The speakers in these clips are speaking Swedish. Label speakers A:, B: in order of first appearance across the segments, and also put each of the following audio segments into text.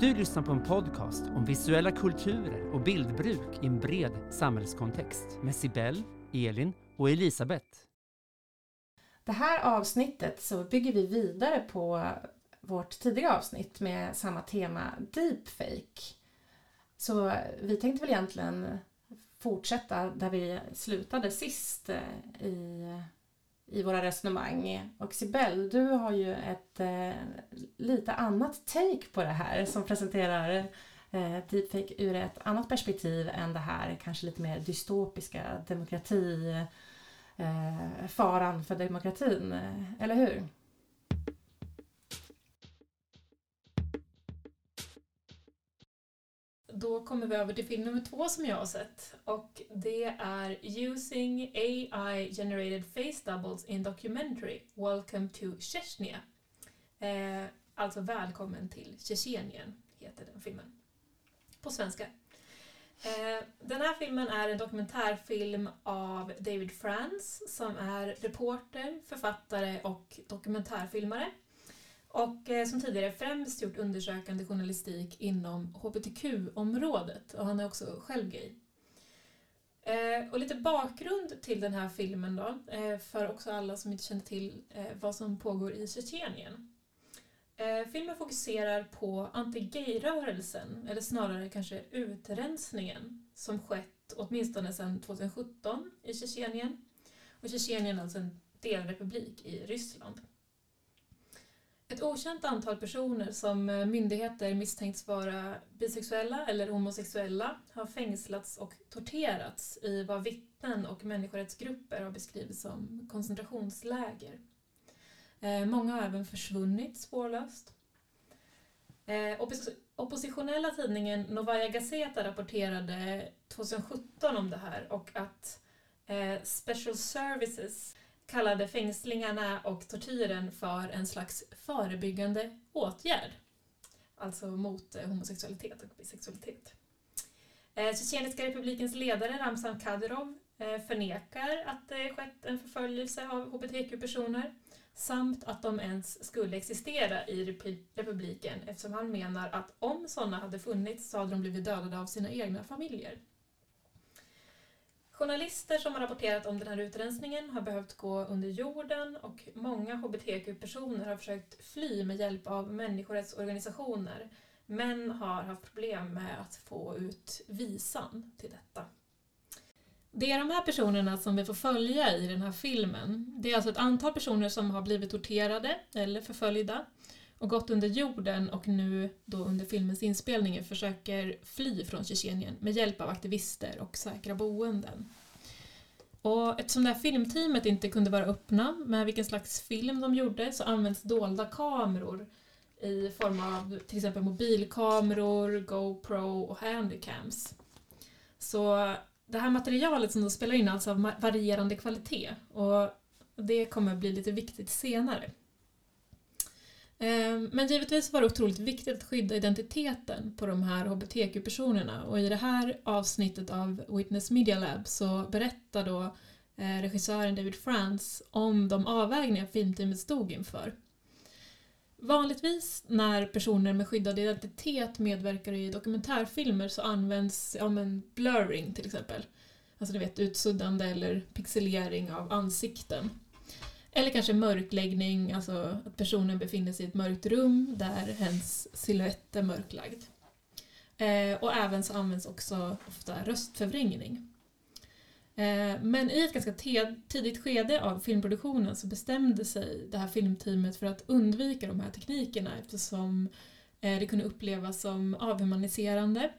A: Du lyssnar på en podcast om visuella kulturer och bildbruk i en bred samhällskontext med Sibel, Elin och Elisabeth.
B: Det här avsnittet så bygger vi vidare på vårt tidigare avsnitt med samma tema Deepfake. Så vi tänkte väl egentligen fortsätta där vi slutade sist eh, i, i våra resonemang. Och Sibel, du har ju ett eh, lite annat take på det här som presenterar eh, deepfake ur ett annat perspektiv än det här kanske lite mer dystopiska demokrati eh, faran för demokratin, eller hur?
C: Då kommer vi över till film nummer två som jag har sett och det är Using AI Generated Face Doubles in Documentary Welcome to Chechnya. Eh, alltså Välkommen till Tjetjenien heter den filmen. På svenska. Eh, den här filmen är en dokumentärfilm av David Frans som är reporter, författare och dokumentärfilmare. Och eh, som tidigare främst gjort undersökande journalistik inom hbtq-området och han är också själv gay. Eh, och lite bakgrund till den här filmen då, eh, för också alla som inte känner till eh, vad som pågår i Tjetjenien. Eh, filmen fokuserar på anti-gay-rörelsen, eller snarare kanske utrensningen, som skett åtminstone sedan 2017 i Tjetjenien. Och Tjetjenien är alltså en delrepublik i Ryssland. Ett okänt antal personer som eh, myndigheter misstänkts vara bisexuella eller homosexuella har fängslats och torterats i vad vittnen och människorättsgrupper har beskrivit som koncentrationsläger. Eh, många har även försvunnit spårlöst. Eh, oppositionella tidningen Novaya Gazeta rapporterade 2017 om det här och att Special Services kallade fängslingarna och tortyren för en slags förebyggande åtgärd. Alltså mot eh, homosexualitet och bisexualitet. Eh, Tjetjeniska republikens ledare Ramzan Kadyrov eh, förnekar att det skett en förföljelse av hbtq-personer samt att de ens skulle existera i republiken eftersom han menar att om sådana hade funnits så hade de blivit dödade av sina egna familjer. Journalister som har rapporterat om den här utrensningen har behövt gå under jorden och många hbtq-personer har försökt fly med hjälp av människorättsorganisationer men har haft problem med att få ut visan till detta. Det är de här personerna som vi får följa i den här filmen. Det är alltså ett antal personer som har blivit torterade eller förföljda och gått under jorden och nu då under filmens inspelning försöker fly från Tjetjenien med hjälp av aktivister och säkra boenden. Och eftersom det här filmteamet inte kunde vara öppna med vilken slags film de gjorde så används dolda kameror i form av till exempel mobilkameror, GoPro och handycams. Så det här materialet som de spelar in är alltså av varierande kvalitet och det kommer bli lite viktigt senare. Ehm, men givetvis var det otroligt viktigt att skydda identiteten på de här hbtq-personerna och i det här avsnittet av Witness Media Lab så berättar då eh, regissören David France om de avvägningar filmteamet stod inför. Vanligtvis när personer med skyddad identitet medverkar i dokumentärfilmer så används ja, men blurring till exempel. Alltså du vet utsuddande eller pixelering av ansikten. Eller kanske mörkläggning, alltså att personen befinner sig i ett mörkt rum där hens silhuett är mörklagd. Eh, och även så används också ofta röstförvrängning. Eh, men i ett ganska tidigt skede av filmproduktionen så bestämde sig det här filmteamet för att undvika de här teknikerna eftersom eh, det kunde upplevas som avhumaniserande.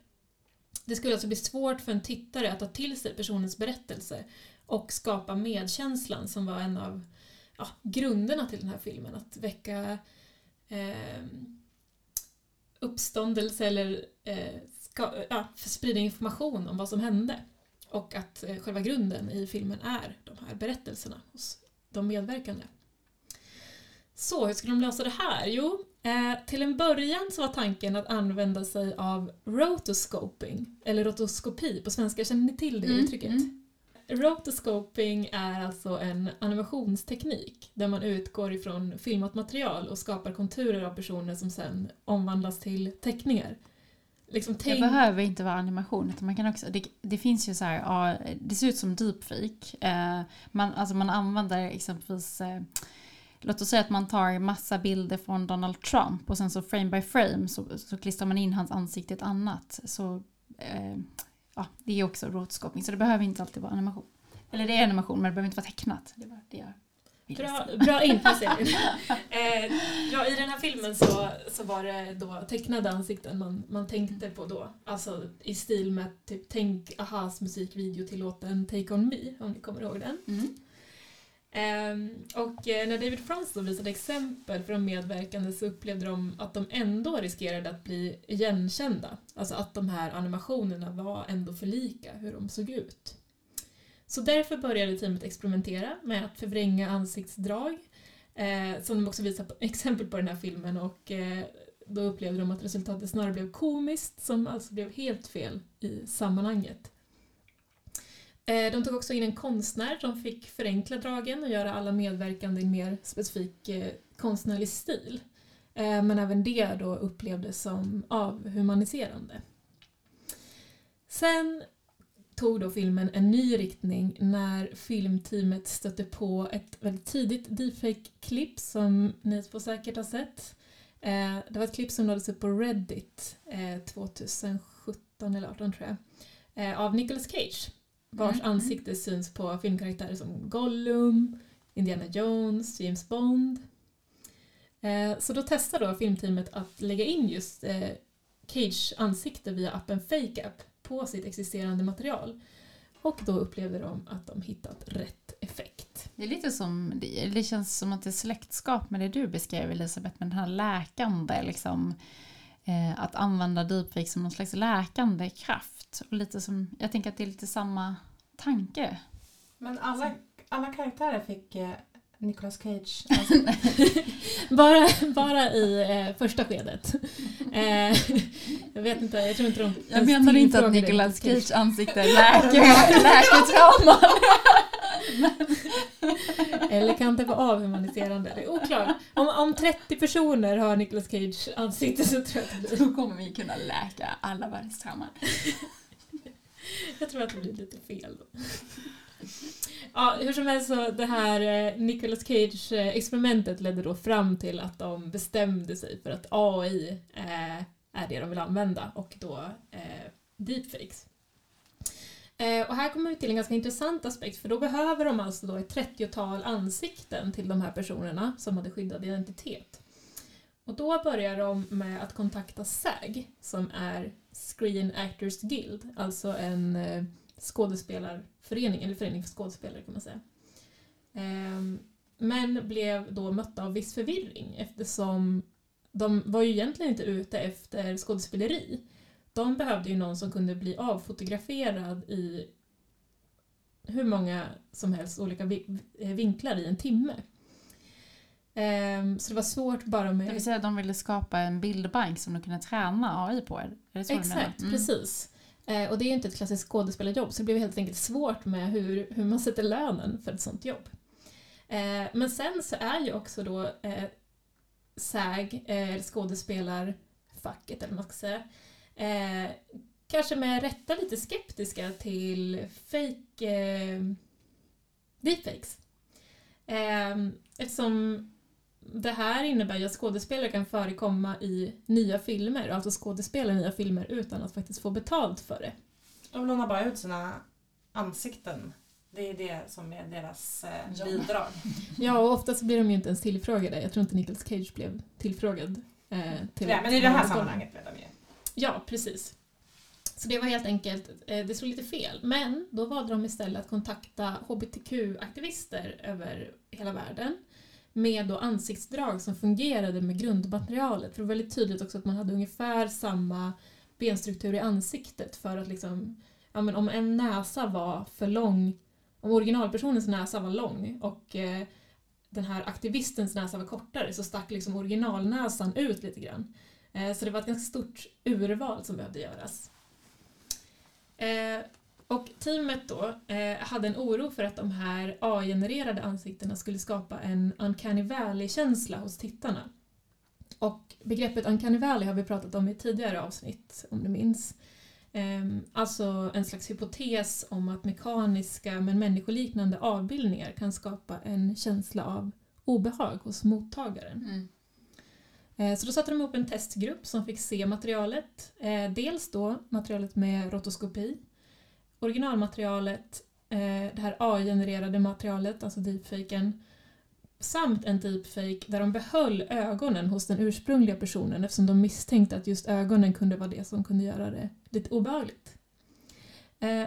C: Det skulle alltså bli svårt för en tittare att ta till sig personens berättelse och skapa medkänslan som var en av ja, grunderna till den här filmen. Att väcka eh, uppståndelse eller eh, ska, ja, sprida information om vad som hände. Och att eh, själva grunden i filmen är de här berättelserna hos de medverkande. Så hur skulle de lösa det här? Jo, eh, till en början så var tanken att använda sig av rotoscoping, eller rotoskopi på svenska. Känner ni till det mm, uttrycket? Mm. Rotoscoping är alltså en animationsteknik där man utgår ifrån filmat material och skapar konturer av personer som sen omvandlas till teckningar. Liksom
D: Det
C: tänk...
D: behöver inte vara animation. Utan man kan också, det, det finns ju så här, ja, det ser ut som deepfake. Eh, man, alltså man använder exempelvis, eh, låt oss säga att man tar massa bilder från Donald Trump och sen så frame by frame så, så klistrar man in hans ansikte i ett annat. Så eh, ja, det är också rotoscoping. Så det behöver inte alltid vara animation. Eller det är animation men det behöver inte vara tecknat. Det var det jag
C: Bra, bra inpass eh, ja, I den här filmen så, så var det då tecknade ansikten man, man tänkte på då. Alltså i stil med typ tänk Ahas musikvideo till låten Take On Me, om ni kommer ihåg den.
D: Mm.
C: Ehm, och eh, när David Frans visade exempel för de medverkande så upplevde de att de ändå riskerade att bli igenkända. Alltså att de här animationerna var ändå för lika hur de såg ut. Så därför började teamet experimentera med att förvränga ansiktsdrag eh, som de också visar på, exempel på den här filmen och eh, då upplevde de att resultatet snarare blev komiskt som alltså blev helt fel i sammanhanget. Eh, de tog också in en konstnär som fick förenkla dragen och göra alla medverkande i en mer specifik eh, konstnärlig stil. Eh, men även det då upplevdes som avhumaniserande. Sen tog då filmen en ny riktning när filmteamet stötte på ett väldigt tidigt deepfake-klipp som ni två säkert har sett. Det var ett klipp som lades upp på Reddit 2017 eller 2018 tror jag. Av Nicolas Cage vars
D: Mm, mm.
C: ansikte syns på filmkaraktärer som Gollum, Indiana Jones, James Bond. Eh, Så då testade då filmteamet att lägga in just eh, Cage ansikte via appen FakeApp på sitt existerande material. Och då upplevde de att de hittat rätt effekt.
D: Det är lite som, det, det känns som att det är släktskap med det du beskrev Elisabeth, med den här läkande liksom. Eh, att använda deepfake som någon slags läkande kraft. Och lite som, jag tänker att det är lite samma tanke.
B: Men alla, alla karaktärer fick eh, Nicolas Cage. Alltså,
C: Bara, bara i eh, första skedet. Eh, jag vet inte, jag tror inte de
D: Jag menar inte att Nicolas
C: Cage.
D: Cage ansikte läker, läker trauman.
C: Eller kan det vara avhumaniserande? Det är oklart. Om, om 30 personer har Nicolas Cage ansikte så tror jag att det blir,
D: Då kommer vi kunna läka alla världstrauman.
C: jag tror att det blir lite fel. Då. Ja, hur som helst så det här eh, Nicolas Cage-experimentet ledde då fram till att de bestämde sig för att AI eh, är det de vill använda och då eh, deepfakes. Eh, och här kommer vi till en ganska intressant aspekt för då behöver de alltså då ett 30-tal ansikten till de här personerna som hade skyddad identitet. Och då börjar de med att kontakta SAG som är Screen Actors Guild, alltså en eh, skådespelarförening, eller förening för skådespelare kan man säga. Ehm, men blev då mötta av viss förvirring eftersom de var ju egentligen inte ute efter skådespeleri. De behövde ju någon som kunde bli avfotograferad i hur många som helst olika eh, vinklar i en timme. Ehm, så det var svårt bara
D: Det
C: med...
D: vill säga att de ville skapa en bildbank som de kunde träna AI på. Är det så?
C: Exakt,
D: Mm.
C: precis. Eh, och det är ju inte ett klassiskt skådespelarjobb så det blev helt enkelt svårt med hur, hur man sätter lönen för ett sånt jobb. Eh, men sen så är ju också då eller skådespelarfacket eller vad man ska säga, eh, kanske med rätta lite skeptiska till fake eh, deepfakes. Eh, eftersom det här innebär ju att skådespelare kan förekomma i nya filmer, alltså skådespela i nya filmer utan att faktiskt få betalt för det.
B: de lånar bara ut sina ansikten. Det är det som är deras eh,
D: Ja.
B: bidrag.
C: Ja, och ofta så blir de ju inte ens tillfrågade. Jag tror inte Nicolas Cage blev tillfrågad. Eh, till
B: Nej, men i det här sammanhanget blev de ju.
C: Ja, precis. Så det var helt enkelt, eh, det slog lite fel. Men då valde de istället att kontakta hbtq-aktivister över hela världen med då ansiktsdrag som fungerade med grundmaterialet. För det var väldigt tydligt också att man hade ungefär samma benstruktur i ansiktet för att liksom, ja men om en näsa var för lång, om originalpersonens näsa var lång och eh, den här aktivistens näsa var kortare så stack liksom originalnäsan ut lite grann. Eh, så det var ett ganska stort urval som behövde göras. Eh, och teamet då eh, hade en oro för att de här AI-genererade ansiktena skulle skapa en uncanny valley-känsla hos tittarna. Och begreppet uncanny valley har vi pratat om i tidigare avsnitt, om du minns. Ehm, alltså en slags hypotes om att mekaniska men människoliknande avbildningar kan skapa en känsla av obehag hos mottagaren.
D: Mm.
C: Eh, så då satte de ihop en testgrupp som fick se materialet. Eh, dels då materialet med rotoskopi, originalmaterialet, eh, det här AI-genererade materialet, alltså deepfaken, samt en deepfake där de behöll ögonen hos den ursprungliga personen eftersom de misstänkte att just ögonen kunde vara det som kunde göra det lite obehagligt.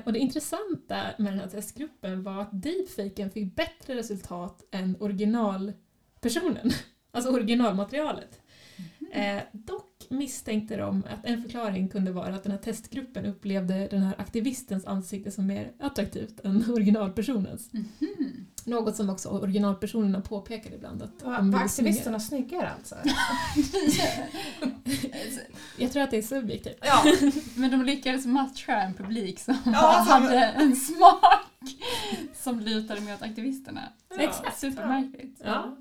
C: Och det intressanta med den här testgruppen var att deepfaken fick bättre resultat än originalpersonen, alltså originalmaterialet. Eh, dock misstänkte de att en förklaring kunde vara att den här testgruppen upplevde den här aktivistens ansikte som mer attraktivt än originalpersonens.
D: Mhm.
C: Något som också originalpersonerna påpekade ibland. Att de
B: var aktivisterna snyggare alltså?
C: Jag tror att det är subjektivt.
B: Ja,
D: Men de lyckades matcha en publik som
B: Ja, som-
D: hade en smak som lutade mot aktivisterna.
B: Ja,
C: Exakt.
D: Supermärkligt.
C: Ja.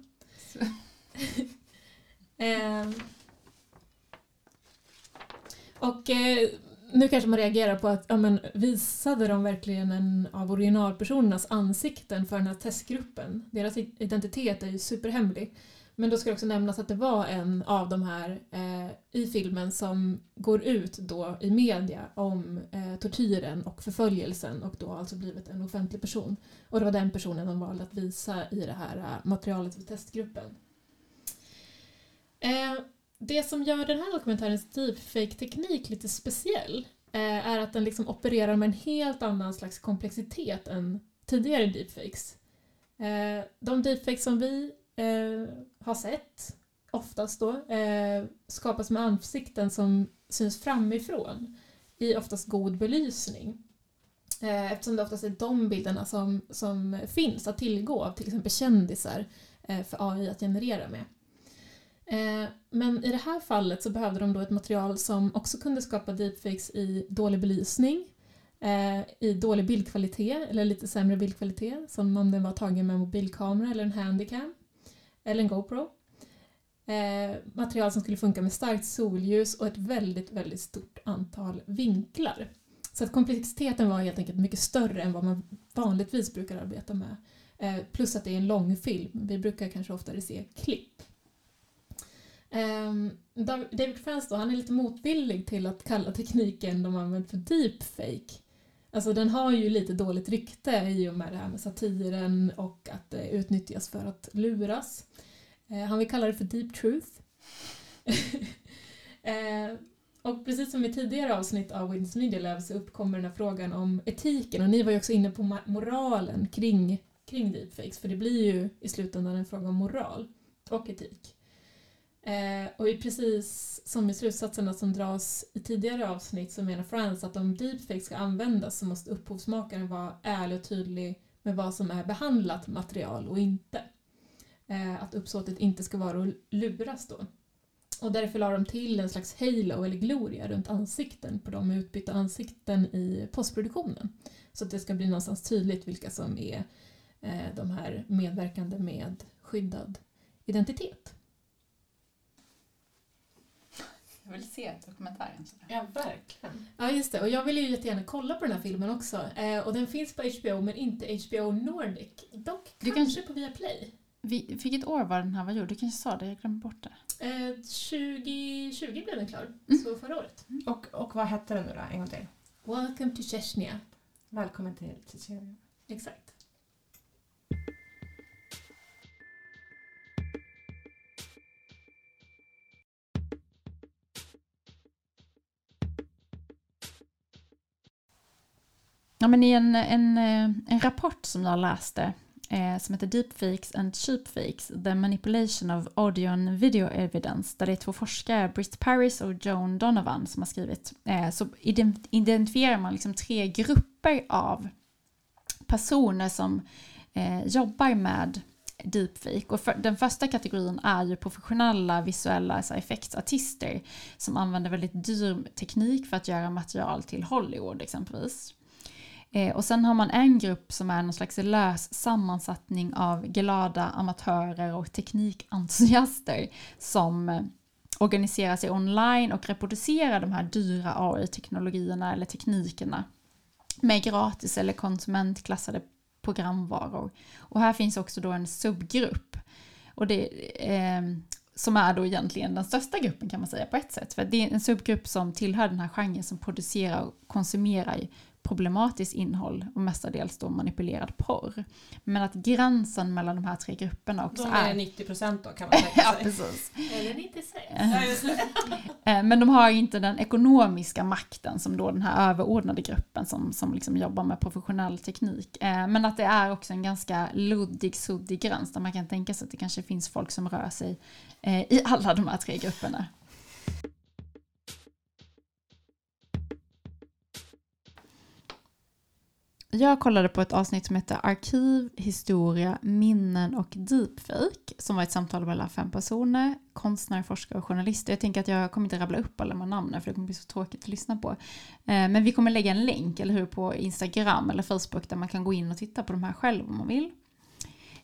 C: Och eh, nu kanske man reagerar på att ja, men, visade de verkligen en av originalpersonernas ansikten för den här testgruppen? Deras identitet är ju superhemlig. Men då ska det också nämnas att det var en av de här eh, i filmen som går ut då i media om eh, tortyren och förföljelsen och då har alltså blivit en offentlig person. Och det var den personen de valde att visa i det här eh, materialet för testgruppen. Eh, det som gör den här dokumentärens deepfake-teknik typ lite speciell eh, är att den liksom opererar med en helt annan slags komplexitet än tidigare deepfakes. Eh, de deepfakes som vi eh, har sett, oftast då, eh, skapas med ansikten som syns framifrån i oftast god belysning. Eh, eftersom det oftast är de bilderna som, som finns att tillgå av till exempel kändisar eh, för AI att generera med. Eh, men i det här fallet så behövde de då ett material som också kunde skapa deepfakes i dålig belysning, eh, i dålig bildkvalitet eller lite sämre bildkvalitet som om den var tagen med en mobilkamera eller en handycam eller en GoPro. Eh, material som skulle funka med starkt solljus och ett väldigt, väldigt stort antal vinklar. Så att komplexiteten var helt enkelt mycket större än vad man vanligtvis brukar arbeta med. Plus att det är en långfilm. Vi brukar kanske oftare se klipp. Um, David Frans då, han är lite motvillig till att kalla tekniken de använt för deepfake. Alltså den har ju lite dåligt rykte i och med det här med satiren och att det utnyttjas för att luras. Uh, han vill kalla det för deep truth. uh, och precis som i tidigare avsnitt av Winds Media Lab så uppkommer den här frågan om etiken och ni var ju också inne på moralen kring, kring deepfakes för det blir ju i slutändan en fråga om moral och etik. Eh, och i precis som i slutsatserna som dras i tidigare avsnitt så menar Frans att om deepfake ska användas så måste upphovsmakaren vara ärlig och tydlig med vad som är behandlat material och inte. Eh, att uppsåtet inte ska vara att luras då. Och därför la de till en slags halo eller gloria runt ansikten på de utbytta ansikten i postproduktionen. Så att det ska bli någonstans tydligt vilka som är eh, de här medverkande med skyddad identitet.
D: Jag vill se dokumentären. Sådär.
B: ja verkligen.
C: Ja, just det. Och jag vill ju jättegärna kolla på den här filmen också. Eh, och den finns på HBO, men inte HBO Nordic. Dock
D: Du
C: kanske på Viaplay.
D: Vi, vilket år var den här var gjord? Du kanske sa det, jag glömde bort det.
C: Eh, 2020 blev den klar,
D: Mm.
C: så förra året.
B: Och, och vad hette den nu då? En gång till.
C: Welcome to Chechnya.
B: Välkommen till Tjetjenien.
C: Exakt.
D: Ja, men i en, en, eh, en rapport som jag läste eh, som heter Deepfakes and Cheapfakes, The Manipulation of Audio and Video Evidence, där det är två forskare, Britt Paris och Joan Donovan, som har skrivit, eh, så identifierar man liksom tre grupper av personer som eh, jobbar med deepfake. Och för, den första kategorin är ju professionella visuella alltså effektartister som använder väldigt dyr teknik för att göra material till Hollywood exempelvis. Eh, och sen har man en grupp som är någon slags lös sammansättning av glada amatörer och teknikentusiaster som eh, organiserar sig online och reproducerar de här dyra AI-teknologierna eller teknikerna med gratis eller konsumentklassade programvaror. Och här finns också då en subgrupp. Och det, eh, som är då egentligen den största gruppen kan man säga på ett sätt. För det är en subgrupp som tillhör den här genren som producerar och konsumerar problematiskt innehåll och mestadels då manipulerad porr. Men att gränsen mellan de här tre grupperna också
B: de
D: är...
B: är 90 procent då kan man sig.
D: ja, precis.
C: Eller 96.
D: Eh, Men de har inte den ekonomiska makten som då den här överordnade gruppen som, som liksom jobbar med professionell teknik. Eh, Men att det är också en ganska luddig, suddig gräns där man kan tänka sig att det kanske finns folk som rör sig eh, i alla de här tre grupperna. Jag kollade på ett avsnitt som heter Arkiv, historia, minnen och deepfake som var ett samtal mellan fem personer, konstnärer, forskare och journalister. Jag tänker att jag kommer inte rabbla upp alla de här namnen för det kommer bli så tråkigt att lyssna på. Eh, men vi kommer lägga en länk, eller hur, på Instagram eller Facebook där man kan gå in och titta på de här själv om man vill.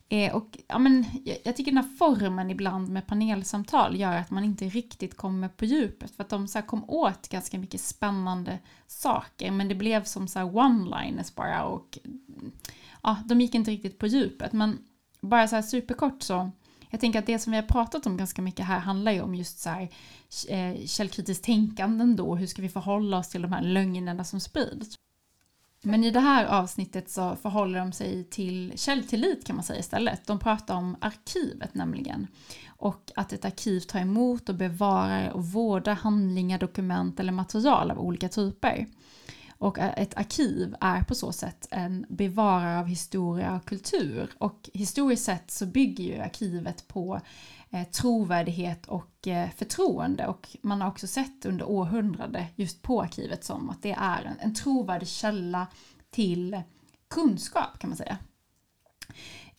D: Eh, Och ja, men, jag, jag tycker den här formen ibland med panelsamtal gör att man inte riktigt kommer på djupet. För att de så här kom åt ganska mycket spännande saker. Men det blev som så här one-liners bara. Och ja, de gick inte riktigt på djupet. Men bara så här superkort så. Jag tänker att det som vi har pratat om ganska mycket här handlar ju om just så här eh, källkritiskt tänkande då. Hur ska vi förhålla oss till de här lögnerna som sprids? Men i det här avsnittet så förhåller de sig till källtillit kan man säga istället. De pratar om arkivet nämligen. Och att ett arkiv tar emot och bevarar och vårdar handlingar, dokument eller material av olika typer. Och ett arkiv är på så sätt en bevarare av historia och kultur. Och historiskt sett så bygger ju arkivet på eh, trovärdighet och eh, förtroende. Och man har också sett under århundrade just på arkivet som att det är en, en trovärdig källa till kunskap kan man säga.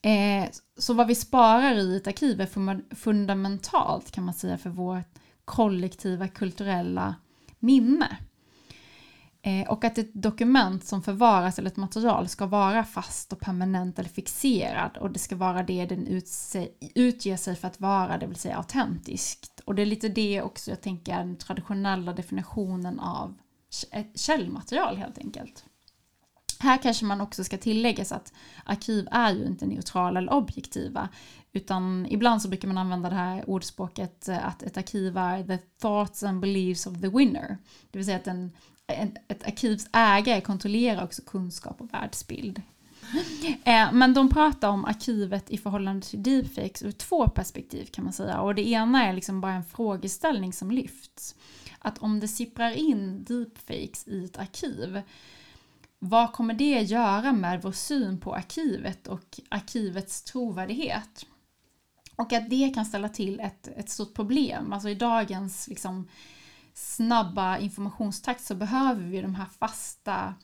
D: Eh, så vad vi sparar i ett arkiv är fundamentalt kan man säga för vårt kollektiva kulturella minne. Eh, och att ett dokument som förvaras eller ett material ska vara fast och permanent eller fixerad och det ska vara det den utse, utger sig för att vara, det vill säga autentiskt. Och det är lite det också jag tänker den traditionella definitionen av ett eh, källmaterial helt enkelt. Här kanske man också ska tilläggas att arkiv är ju inte neutrala eller objektiva. Utan ibland så brukar man använda det här ordspråket eh, att ett arkiv är the thoughts and beliefs of the winner. Det vill säga att en, ett arkivs ägare kontrollerar också kunskap och världsbild. Eh, men de pratar om arkivet i förhållande till deepfakes ur två perspektiv kan man säga. Och det ena är liksom bara en frågeställning som lyfts. Att om det sipprar in deepfakes i ett arkiv vad kommer det göra med vår syn på arkivet och arkivets trovärdighet? Och att det kan ställa till ett, ett stort problem. Alltså i dagens liksom, snabba informationstakt så behöver vi de här fasta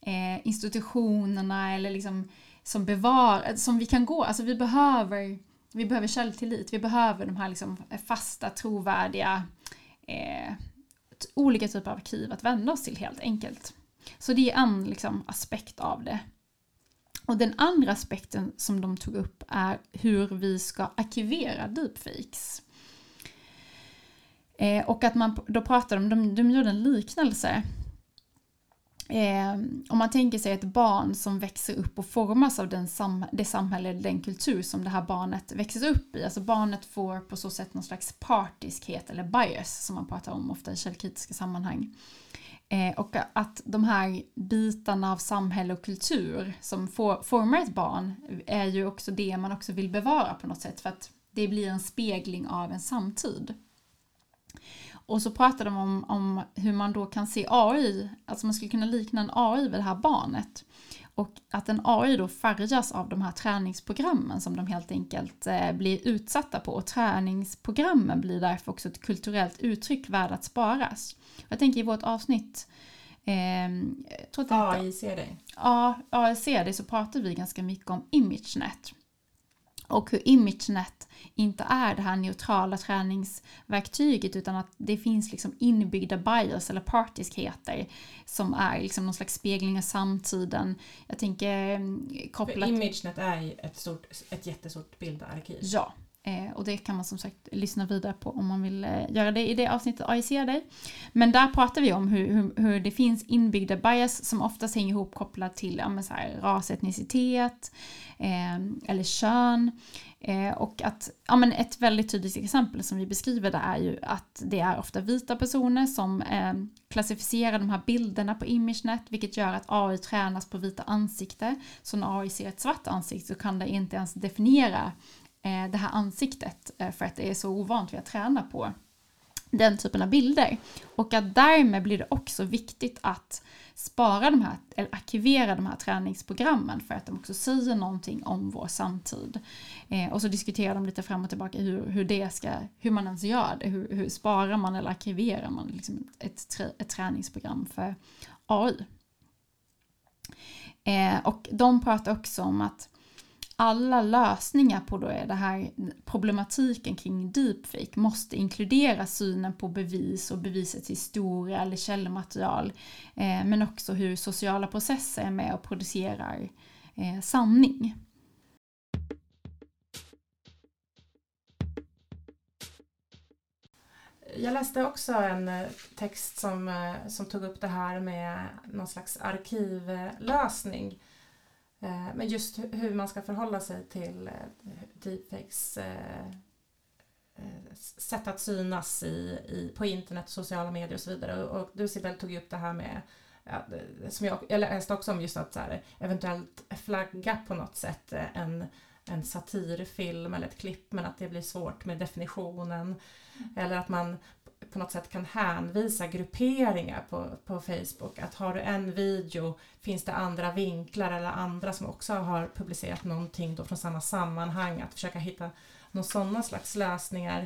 D: eh, institutionerna eller liksom som bevar, som vi kan gå, alltså vi behöver, vi behöver källtillit, vi behöver de här liksom fasta, trovärdiga eh, olika typer av arkiv att vända oss till helt enkelt. Så det är en liksom, aspekt av det. Och den andra aspekten som de tog upp är hur vi ska arkivera deepfakes. Eh, och att man då pratar om, de, de gjorde en liknelse. Eh, om man tänker sig ett barn som växer upp och formas av den sam, det samhälle, den kultur som det här barnet växer upp i. Alltså barnet får på så sätt någon slags partiskhet eller bias som man pratar om ofta i källkritiska sammanhang. Eh, och att de här bitarna av samhälle och kultur som for, formar ett barn är ju också det man också vill bevara på något sätt för att det blir en spegling av en samtid. Och så pratar de om, om hur man då kan se AI, alltså man skulle kunna likna en AI vid det här barnet. Och att en AI då färgas av de här träningsprogrammen som de helt enkelt eh, blir utsatta på. Och träningsprogrammen blir därför också ett kulturellt uttryck värd att sparas. Jag tänker i vårt avsnitt eh, tror att det heter-
B: AI ser dig.
D: Ja, så pratar vi ganska mycket om ImageNet. Och hur ImageNet inte är det här neutrala träningsverktyget utan att det finns liksom inbyggda bias eller partiskheter som är liksom någon slags spegling av samtiden. Jag tänker mm, kopplat...
B: För ImageNet är ett, stort, ett jättestort bildarkiv.
D: Ja, Eh, och det kan man som sagt lyssna vidare på om man vill eh, göra det i det avsnittet AI ser dig. Men där pratar vi om hur, hur, hur, det finns inbyggda bias som oftast hänger ihop kopplat till ja, så här, ras, etnicitet eh, eller kön. Eh, och att, ja, men ett väldigt tydligt exempel som vi beskriver där är ju att det är ofta vita personer som eh, klassificerar de här bilderna på ImageNet vilket gör att AI tränas på vita ansikten. Så när AI ser ett svart ansikte så kan det inte ens definiera Eh, det här ansiktet eh, för att det är så ovant vi att träna på den typen av bilder. Och att därmed blir det också viktigt att spara de här, eller arkivera de här träningsprogrammen för att de också säger någonting om vår samtid. Eh, och så diskuterar de lite fram och tillbaka hur, hur, det ska, hur man ens gör det, hur, hur sparar man eller arkiverar man liksom ett, ett träningsprogram för AI. Eh, och de pratar också om att alla lösningar på då är det här problematiken kring deepfake måste inkludera synen på bevis och bevisets historia eller källmaterial. Eh, men också hur sociala processer är med och producerar eh, sanning.
B: Jag läste också en eh, text som, eh, som tog upp det här med någon slags arkivlösning men just hur man ska förhålla sig till eh, deepfakes eh, sätt att synas i, i, på internet, sociala medier och så vidare. Och, du Sibel tog ju upp det här med ja, som jag, jag läste också om just att så här, eventuellt flagga på något sätt en, en satirfilm eller ett klipp men att det blir svårt med definitionen. Mm. Eller att man på något sätt kan hänvisa grupperingar på, på Facebook. Att har du en video finns det andra vinklar eller andra som också har publicerat någonting då från samma sammanhang. Att försöka hitta någon sådana slags lösningar.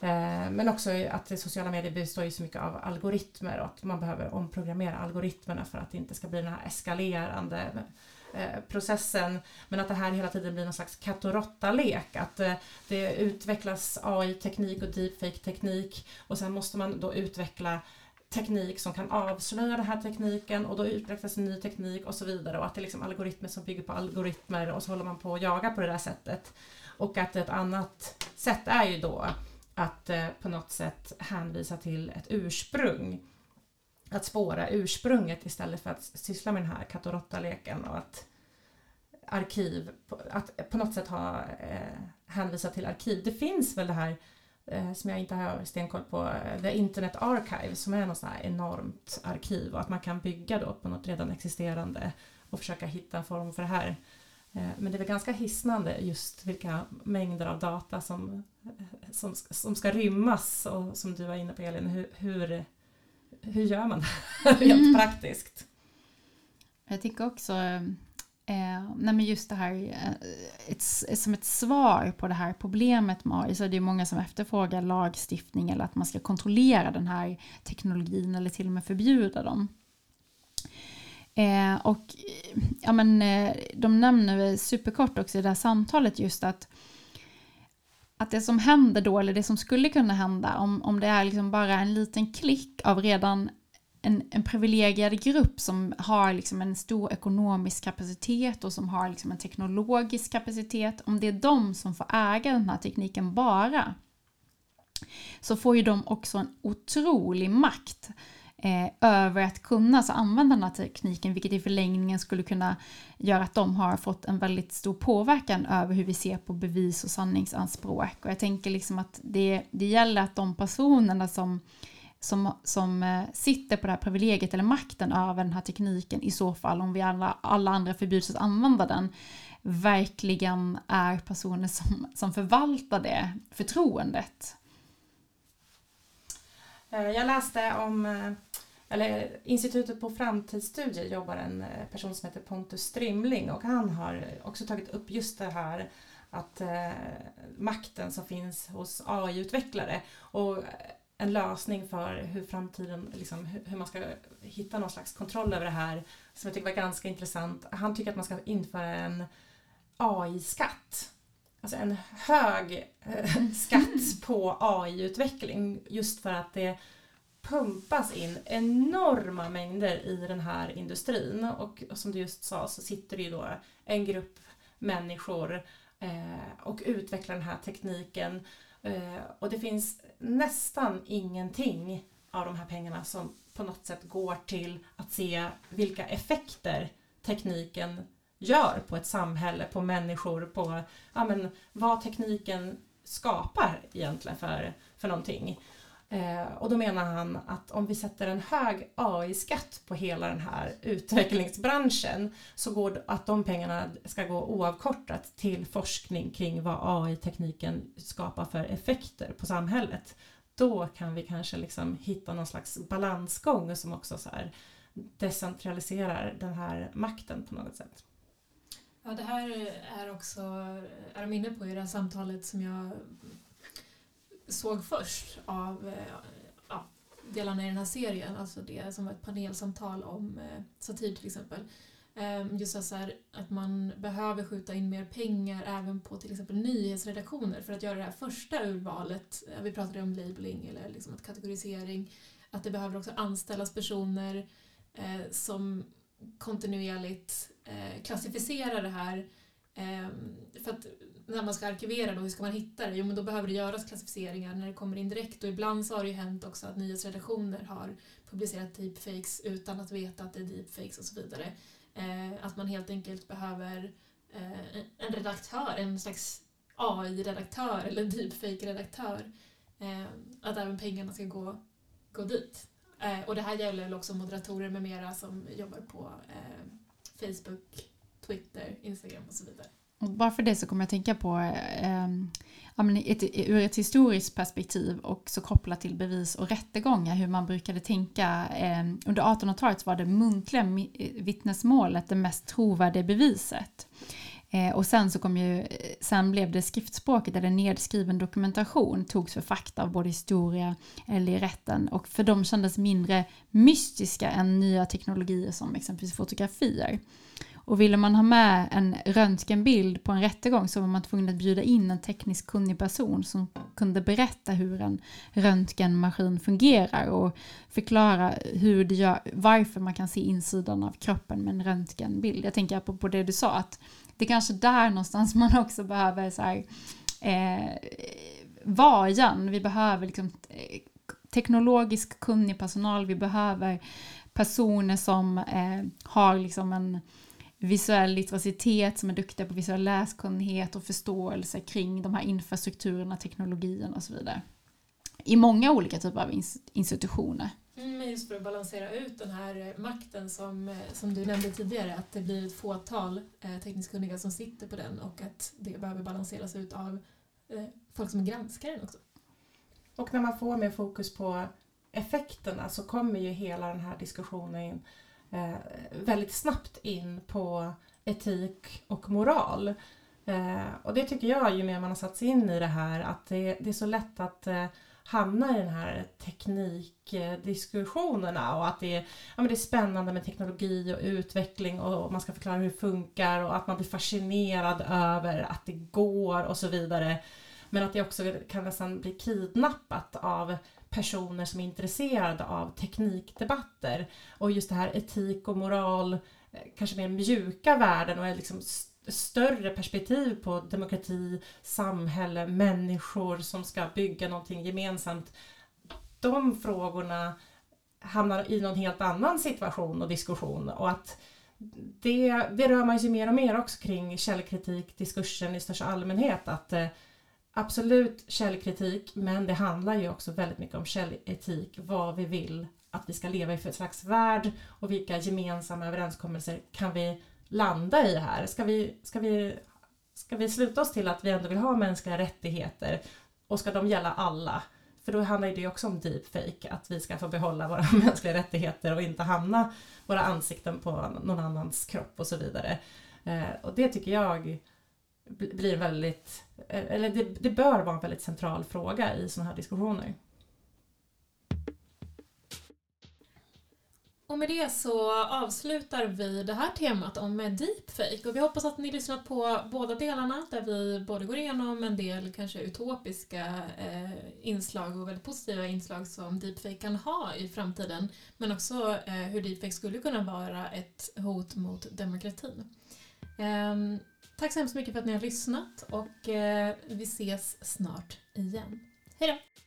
B: Eh, men också att sociala medier består ju så mycket av algoritmer och att man behöver omprogrammera algoritmerna för att det inte ska bli den här eskalerande Eh, Eh, processen men att det här hela tiden blir någon slags katt och råtta-lek. Att eh, det utvecklas AI-teknik och deepfake-teknik och sen måste man då utveckla teknik som kan avslöja den här tekniken och då utvecklas en ny teknik och så vidare och att det är liksom algoritmer som bygger på algoritmer och så håller man på att jaga på det där sättet. Och att ett annat sätt är ju då att eh, på något sätt hänvisa till ett ursprung att spåra ursprunget istället för att syssla med den här katt och råtta-leken och att arkiv, att på något sätt ha eh, hänvisat till arkiv. Det finns väl det här eh, som jag inte har stenkoll på, eh, The Internet Archive som är något sånt här enormt arkiv och att man kan bygga då på något redan existerande och försöka hitta en form för det här. Eh, men det är väl ganska hisnande just vilka mängder av data som, eh, som, som ska rymmas och som du var inne på Elin, hur, hur hur gör man rent mm. praktiskt?
D: Jag tycker också Eh, nej just det här, eh, ett, som ett svar på det här problemet med AI så är det många som efterfrågar lagstiftning eller att man ska kontrollera den här teknologin eller till och med förbjuda dem. Eh, och ja men, eh, de nämner superkort också i det här samtalet just att att det som händer då, eller det som skulle kunna hända, om, om det är liksom bara en liten klick av redan en, en privilegierad grupp som har liksom en stor ekonomisk kapacitet och som har liksom en teknologisk kapacitet, om det är de som får äga den här tekniken bara, så får ju de också en otrolig makt eh, över att kunna alltså, använda den här tekniken, vilket i förlängningen skulle kunna göra att de har fått en väldigt stor påverkan över hur vi ser på bevis och sanningsanspråk. Och jag tänker liksom att det, det gäller att de personerna som som, som eh, sitter på det här privilegiet eller makten över den här tekniken i så fall om vi alla, alla andra förbjuds att använda den verkligen är personer som, som förvaltar det förtroendet.
B: Eh, jag läste om eh, eller Institutet på framtidsstudier jobbar en eh, person som heter Pontus Strimling och han har också tagit upp just det här att eh, makten som finns hos AI-utvecklare och en lösning för hur framtiden, liksom, hur man ska hitta någon slags kontroll över det här som jag tycker var ganska intressant. Han tycker att man ska införa en AI-skatt alltså en hög eh, skatt på AI-utveckling just för att det pumpas in enorma mängder i den här industrin. Och, och som du just sa så sitter det ju då en grupp människor eh, och utvecklar den här tekniken. Eh, och det finns nästan ingenting av de här pengarna som på något sätt går till att se vilka effekter tekniken gör på ett samhälle, på människor, på ja, men, vad tekniken skapar egentligen för, för någonting. Eh, och då menar han att om vi sätter en hög AI-skatt på hela den här utvecklingsbranschen så går det att de pengarna ska gå oavkortat till forskning kring vad AI-tekniken skapar för effekter på samhället. Då kan vi kanske liksom hitta någon slags balansgång som också så här decentraliserar den här makten på något sätt.
C: Ja, det här är också, är de inne på i det här samtalet som jag såg först av eh, ja, delarna i den här serien, alltså det som var ett panelsamtal om eh, satir till exempel. Ehm, just så här, att man behöver skjuta in mer pengar även på till exempel nyhetsredaktioner för att göra det här första urvalet. Vi pratade om labeling eller liksom att kategorisering. Att det behöver också anställas personer eh, som kontinuerligt Eh, klassificera det här. Eh, för att när man ska arkivera då, hur ska man hitta det? Jo, men då behöver det göras klassificeringar när det kommer in direkt och ibland så har det ju hänt också att nyhetsredaktioner har publicerat deepfakes utan att veta att det är deepfakes och så vidare. Eh, att man helt enkelt behöver en redaktör, en slags AI-redaktör eller deepfake-redaktör. Att även pengarna ska gå, gå dit. Och det här gäller väl också moderatorer med mera som jobbar på Facebook, Twitter, Instagram och så vidare.
D: Och bara för det så kommer jag tänka på eh, ett, ur ett historiskt perspektiv och så kopplat till bevis och rättegångar hur man brukade tänka. Eh, under 1800-talet var det muntliga vittnesmålet det mest trovärdiga beviset. Eh, och sen så kom ju, eh, sen blev det skriftspråket eller nedskriven dokumentation togs för fakta av både historia eller i rätten och för dem kändes mindre mystiska än nya teknologier som exempelvis fotografier. Och ville man ha med en röntgenbild på en rättegång så var man tvungen att bjuda in en tekniskt kunnig person som kunde berätta hur en röntgenmaskin fungerar och förklara hur det gör, varför man kan se insidan av kroppen med en röntgenbild. Jag tänker på det du sa, att det är kanske där någonstans man också behöver så här, eh, vajan. Vi behöver liksom eh, teknologisk kunnig personal, vi behöver personer som eh, har liksom en visuell literacitet, som är duktiga på visuell läskunnighet och förståelse kring de här infrastrukturerna, teknologierna och så vidare. I många olika typer av institutioner.
C: Mm, just för att balansera ut den här eh, makten som, eh, som du nämnde tidigare, att det blir ett fåtal eh, tekniskt kunniga som sitter på den och att det behöver balanseras ut av eh, folk som granskar den också.
B: Och när man får mer fokus på effekterna så kommer ju hela den här diskussionen in eh, väldigt snabbt in på etik och moral. Eh, och det tycker jag, ju mer man har satt sig in i det här, att det, det är så lätt att eh, hamnar hamna i den här teknikdiskussionerna och att det är, ja, men det är spännande med teknologi och utveckling och man ska förklara hur det funkar och att man blir fascinerad över att det går och så vidare. Men att det också kan nästan bli kidnappat av personer som är intresserade av teknikdebatter och just det här etik och moral, eh, kanske mer mjuka värden och liksom större perspektiv på demokrati, samhälle, människor som ska bygga någonting gemensamt. De frågorna hamnar i någon helt annan situation och diskussion och att det, det rör man sig mer och mer också kring källkritik, diskursen i största allmänhet att eh, absolut källkritik, men det handlar ju också väldigt mycket om källetik, vad vi vill att vi ska leva i för slags värld och vilka gemensamma överenskommelser kan vi landa i här? Ska vi, ska vi, ska vi sluta oss till att vi ändå vill ha mänskliga rättigheter och ska de gälla alla? För då handlar det ju också om deepfake, att vi ska få behålla våra mänskliga rättigheter och inte hamna våra ansikten på någon annans kropp och så vidare. Eh, och det tycker jag blir väldigt, eh, eller det, det bör vara en väldigt central fråga i sådana här diskussioner.
C: Och med det så avslutar vi det här temat om deepfake och vi hoppas att ni lyssnat på båda delarna där vi både går igenom en del kanske utopiska eh, inslag och väldigt positiva inslag som deepfake kan ha i framtiden men också eh, hur deepfake skulle kunna vara ett hot mot demokratin. Eh, tack så hemskt mycket för att ni har lyssnat och eh, vi ses snart igen. Hej då!